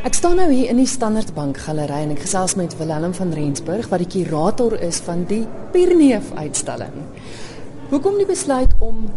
Ek staan nou hier in die Standard Bank Galery en ek gesels met Willem van Rensburg wat die kurator is van die Pierneef uitstalling. Hoekom die besluit om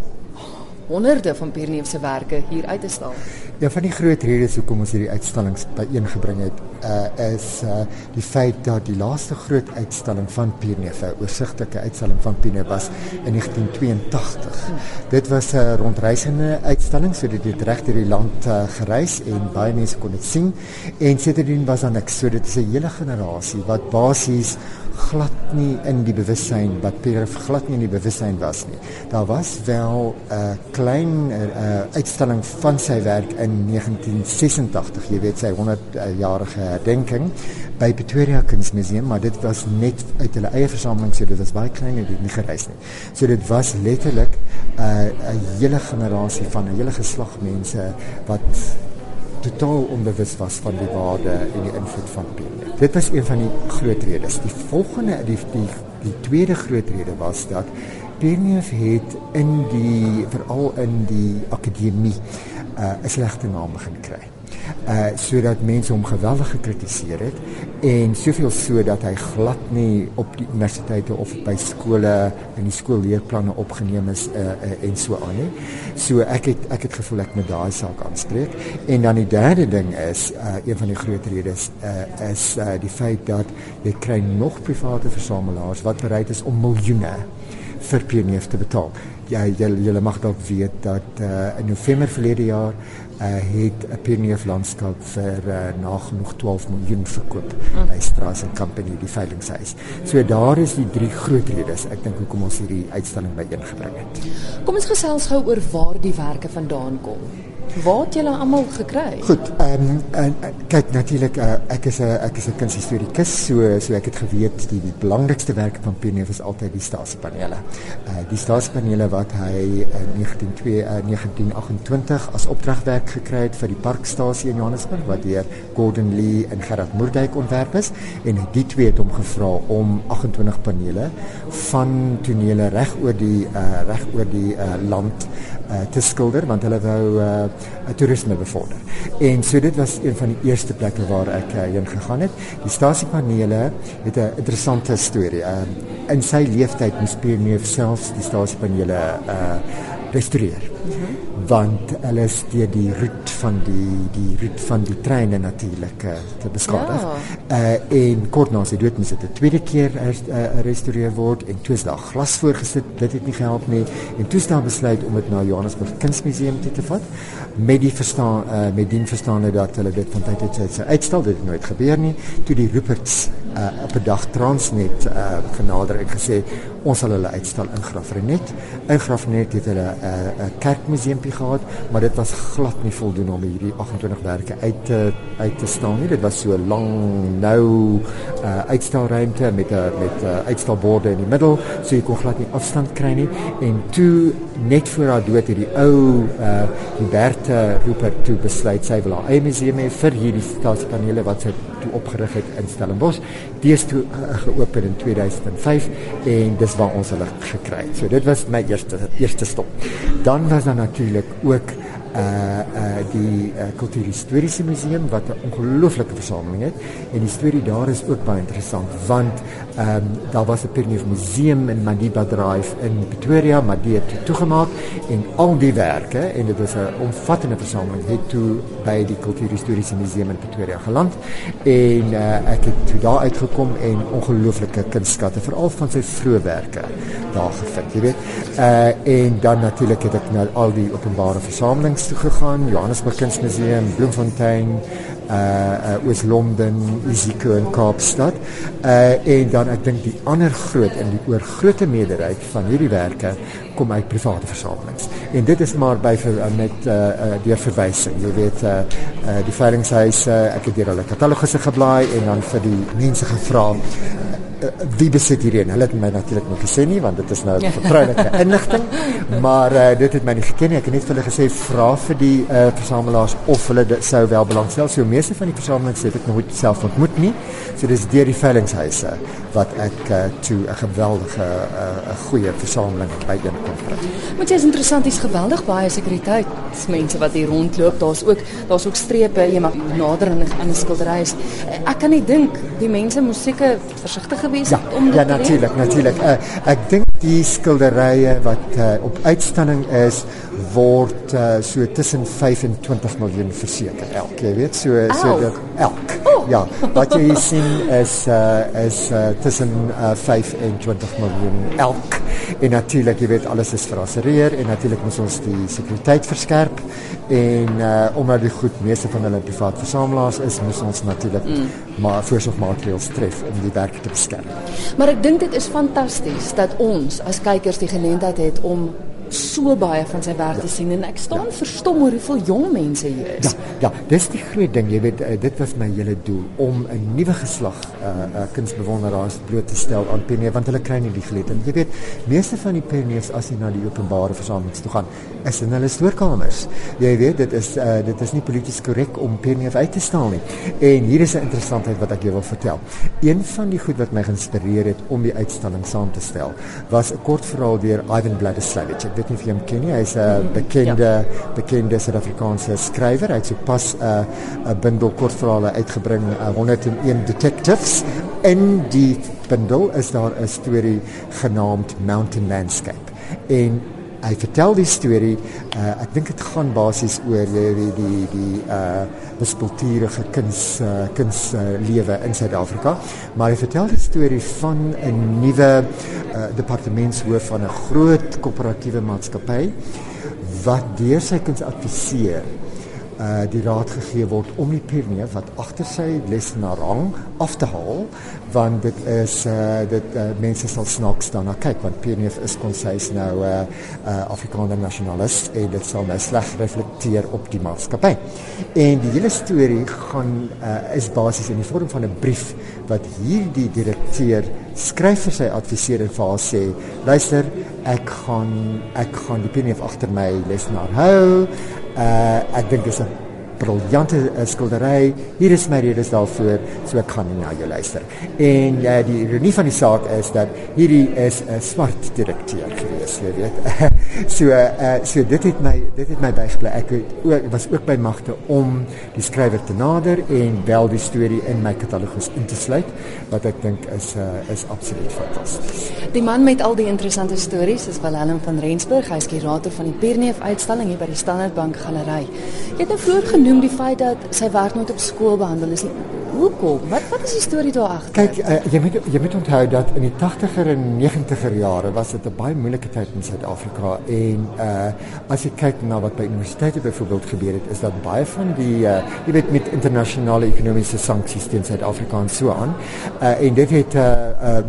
honderde van Pierneef se werke hier uit te stal? Een van die groot redes hoekom ons hierdie uitstallings byeengebring het, uh, is uh, die feit dat die laaste groot uitstalling van Pierneef, 'n oorsigtelike uitstalling van Pierneef was in 1982. Dit was 'n uh, rondreisende uitstalling, so dit reg deur die land uh, gereis en baie mense kon dit sien. En sedertdien was daar niks. So dit is 'n hele generasie wat basies glad nie in die bewussyn wat Pierre glad nie in die bewussyn was nie. Daar was wel 'n uh, klein uh, uitstalling van sy werk in 1986, jy weet sy 100-jarige uh, herdenking by Pretoria Kunsmuseum, maar dit was net uit hulle eie versameling, so dit was baie klein en dit nie gereis nie. So dit was letterlik 'n uh, 'n hele generasie van 'n hele geslag mense wat totaal onbewus was van die waarde en die invloed van Pierre. Dit was een van die groot redes. Die volgende die die die tweede groot rede was dat Pierre het in die veral in die akademie uh, 'n slegte naam begin kry uh sodat mense hom geweldig gekritiseer het en soveel so dat hy glad nie op die universiteite of by skole in die skoolleerplanne opgeneem is uh, uh en so aan nie. So ek het ek het gevoel ek moet daai saak aanspreek. En dan die derde ding is uh een van die groot redes uh is uh die feit dat jy kry nog private versamelaars wat bereid is om miljoene vir Pierneef te betaal. Ja, julle mag dalk weet dat uh in November verlede jaar uh, het 'n Pierneef landskap vir uh, nagenoeg 12 miljoen verkoop mm. by Straas and Company die veilinghuis. So daar is die drie groot redes ek dink hoekom ons hierdie uitstalling byeengebring het. Kom ons gesels gou oor waar die werke vandaan kom. Waar het julle almal gekry? Goed, ehm um, en kyk natuurlik uh, ek is 'n ek is 'n kunshistorikus, so so ek het geweet die die belangrikste werk van Pierneef is altyd die stasiepanele. Uh die stasiepanele wat hy in 1902 uh, 1928 as opdragwerk gekry het vir die parkstasie in Johannesburg wat deur Gordon Lee en Gerard Moerdijk ontwerp is en die twee het hom gevra om 28 panele van tonele reg oor die uh reg oor die uh land uh, te skilder want hulle wou uh, toerisme bevorder. En so dit was een van die eerste plekke waar ek uh, heen gegaan het. Die stasiepanele het 'n interessante storie. Uh, in sy lewenstyd moes Pierneef self die stasiepanele uh, restoreer. Mm -hmm want hulle is deur die roet van die die roet van die treine natuurlik uh, te beskadig. Ja. Uh en kort na sy dood moes dit 'n tweede keer uh, word en toe is daar glas voorgesit. Dit het nie gehelp nie en toe staan besluit om dit na Johannesburg Kunsmuseum te, te vat met die verstaan uh met dien verstaande dat hulle dit van tyd tot tyd sou uitstel. Dit het nooit gebeur nie. Toe die Ruperts uh op 'n dag Transnet uh genader en gesê ons sal hulle uitstal in Graafrenet. In Graafrenet het hulle 'n uh, 'n kerkmuseum gehad, maar dit was glad nie voldoende om hierdie 28 werke uit te uit te staan nie. Dit was so lang nou uh uitstalruimte met 'n met 'n uh, uitstalborde in die middel, so jy kon glad nie afstand kry nie. En toe net voor haar dood het die ou uh die Bertha Rupert toe besluit sy wil haar eie museum hê vir hierdie staatspanele wat sy toe opgerig het in Stellenbosch. Die is toe uh, geopen in 2005 en dis waar ons hulle gekry het. So dit was my eerste eerste stop. Dan was daar natuurlik ook uh uh die uh, kultuurhistoriese museum wat 'n ongelooflike versameling het. En die storie daar is ook baie interessant want ehm um, daar was 'n Pierneef museum in Madiba Drive in Pretoria maar dit het toegemaak en al die werke en dit was 'n omvattende versameling het toe by die kultuurhistoriese museum in Pretoria geland. En uh, ek het toe daar uitgekom en ongelooflike kunstskatte veral van sy vroeë werke daar gevind jy weet. Uh en dan natuurlik het ek nou al die openbare versamelings toe gegaan, Johannesburg Kunsmuseum, Bloemfontein, uh uh Oos-London, Isiko in Kaapstad. Uh en dan ek dink die ander groot en die oorgrootste meerderheid van hierdie werke kom uit private versamelings. En dit is maar by vir, uh, met uh, uh deur verwysing. Jy weet uh, uh die veilinghuise, uh, ek het deur hulle katalogusse geblaai en dan vir die mense gevra wie besit hierheen? Hulle het my natuurlik nie gesê nie want dit is nou vertroulike inligting, maar uh, dit het my nie geken nie. Ek het net vir hulle gesê vra vir die uh, versamelaars of hulle dit sou wel belangstel. So meeste van die versamelings het ek nooit self ontmoet nie. So dis deur die veilingshuise wat ek uh, toe 'n geweldige 'n uh, goeie versameling by een kon kry. Moet jy is interessant, dis geweldig baie sekuriteit. Dis mense wat hier rondloop. Daar's ook daar's ook strepe, jy mag nader aan 'n skildery is. Ek kan nie dink die mense moes seker versigtig gewees ja, om dit ja, natuurlik, natuurlik. Uh, ek dink die skilderye wat uh, op uitstalling is word uh, so tussen 25 miljoen verseker elk. Jy weet, so so dit elk. Oh. Ja, wat jy sien is uh, is uh, tussen uh, 5 en 20 miljoen elk. En natuurlik, jy weet, alles is verassereer en natuurlik moet ons die sekuriteit verskerp en uh, omdat die goed meeste van hulle privaat versamelaars is, moet ons natuurlik mm. maar voorsorgmaatreëls tref om die werk te beskerm. Maar ek dink dit is fantasties dat ons as kykers die geleentheid het om so baie van sy werk ja. te sien en ek staan ja. verstom oor hoeveel jong mense hier is. Ja, ja, dis die groot ding, jy weet, uh, dit was my hele doel om 'n nuwe geslag uh, uh kunsbewonderaars bloot te stel aan Penie want hulle kry nie die geleentheid. Jy weet, meeste van die Penies as jy na die openbare versamelings toe gaan, is in hulle stoorkamers. Jy weet, dit is uh, dit is nie polities korrek om Penie uit te staan nie. En hier is 'n interessantheid wat ek jou wil vertel. Een van die goed wat my geïnspireer het om die uitstalling saam te stel, was 'n kort verhaal deur Ivan Vladislavich weet nie jy hom ken nie. Hy's 'n bekende ja. bekende Suid-Afrikaanse skrywer. Hy het sopas 'n uh, 'n bundel kortverhale uitgebring, uh, 101 Detectives. In die bundel is daar 'n storie genaamd Mountain Landscape. En hy vertel die storie. Uh, ek dink dit gaan basies oor die die die uh bespultierige kuns uh, kuns uh, lewe in Suid-Afrika. Maar hy vertel die storie van 'n nuwe uh, departementshoof van 'n groot koöperatiewe maatskappy wat deur sy kuns adviseer uh die raad gegee word om die pionier wat agter sy lesenaar hang af te haal want dit is uh dit uh, mense sal snaaks daarna kyk want pionier is konsies nou 'n uh, uh, Afrikaner nasionalist en dit sal nou sleg reflekteer op die maatskappy. En die hele storie gaan uh is basies in die vorm van 'n brief wat hierdie direkteur skryf vir sy adviseur en vir haar sê luister ek gaan ek gaan die pionier agter my lesenaar hou Uh ek dink dis 'n briljante uh, skildery. Hier is my redes daarvoor, so ek gaan na jou luister. En uh, die ironie van die saak is dat hierdie is 'n swart direkteur gewees, jy weet. so uh so dit het my dit het my bygebly. Ek het ook was ook by magte om die skrywer te nader en wel die storie in my katalogus in te sluit wat ek dink is uh is absoluut fantasties. Die man met al die interessante stories is Willem van Rensburg. Hy is kurator van die Pierneef uitstalling hier by die Standard Bank Galery. Jy het nou vroeër genoem die feit dat sy werk nooit op skool behandel is nie. Hoekom? Wat wat is die storie daar agter? Kyk, uh, jy moet jy moet onthou dat in die 80er en 90er jare was dit 'n baie moeilike tyd in Suid-Afrika en uh as jy kyk na wat by universiteite byvoorbeeld gebeur het, is dat baie van die uh jy weet met internasionale ekonomiese sanksies teen Suid-Afrika en so aan. Uh en dit het uh uh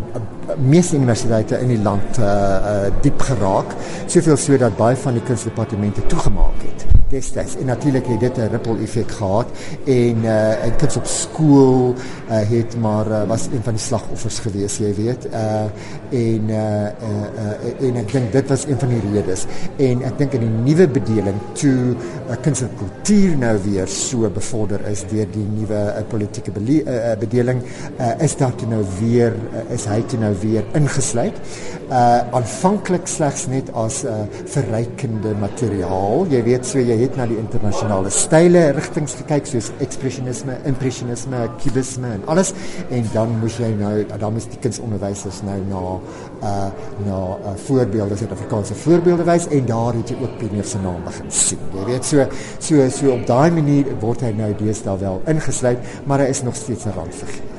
meeste universiteite in die land uh, uh diep geraak, soveel so dat baie van die kunstdepartemente toegemaak het destyds. En natuurlik het dit 'n ripple effek gehad en uh en kids op skool uh, het maar uh, was een van die slagoffers gewees, jy weet. Uh en uh, uh, uh en ek dink dit was een van die redes. En ek dink in die nuwe bedeling toe uh, kuns en kultuur nou weer so bevorder is deur die nuwe uh, politieke uh, bedeling, uh, is daar toe nou weer uh, is hy toe nou weer ingesluit. Uh aanvanklik slegs net as 'n uh, verrykende materiaal. Jy weet so jy het na die internasionale style rigtings gekyk soos ekspresionisme, impressionisme, kubisme en alles en dan moes jy nou dan moes die kindersonderwysers nou na uh na uh, voorbeelde Suid-Afrikaanse voorbeelde wys en daar het jy ook Pieter se naam begin sien. Jy weet so so so op daai manier word hy nou deesdae wel ingesluit, maar hy is nog steeds 'n randfiguur.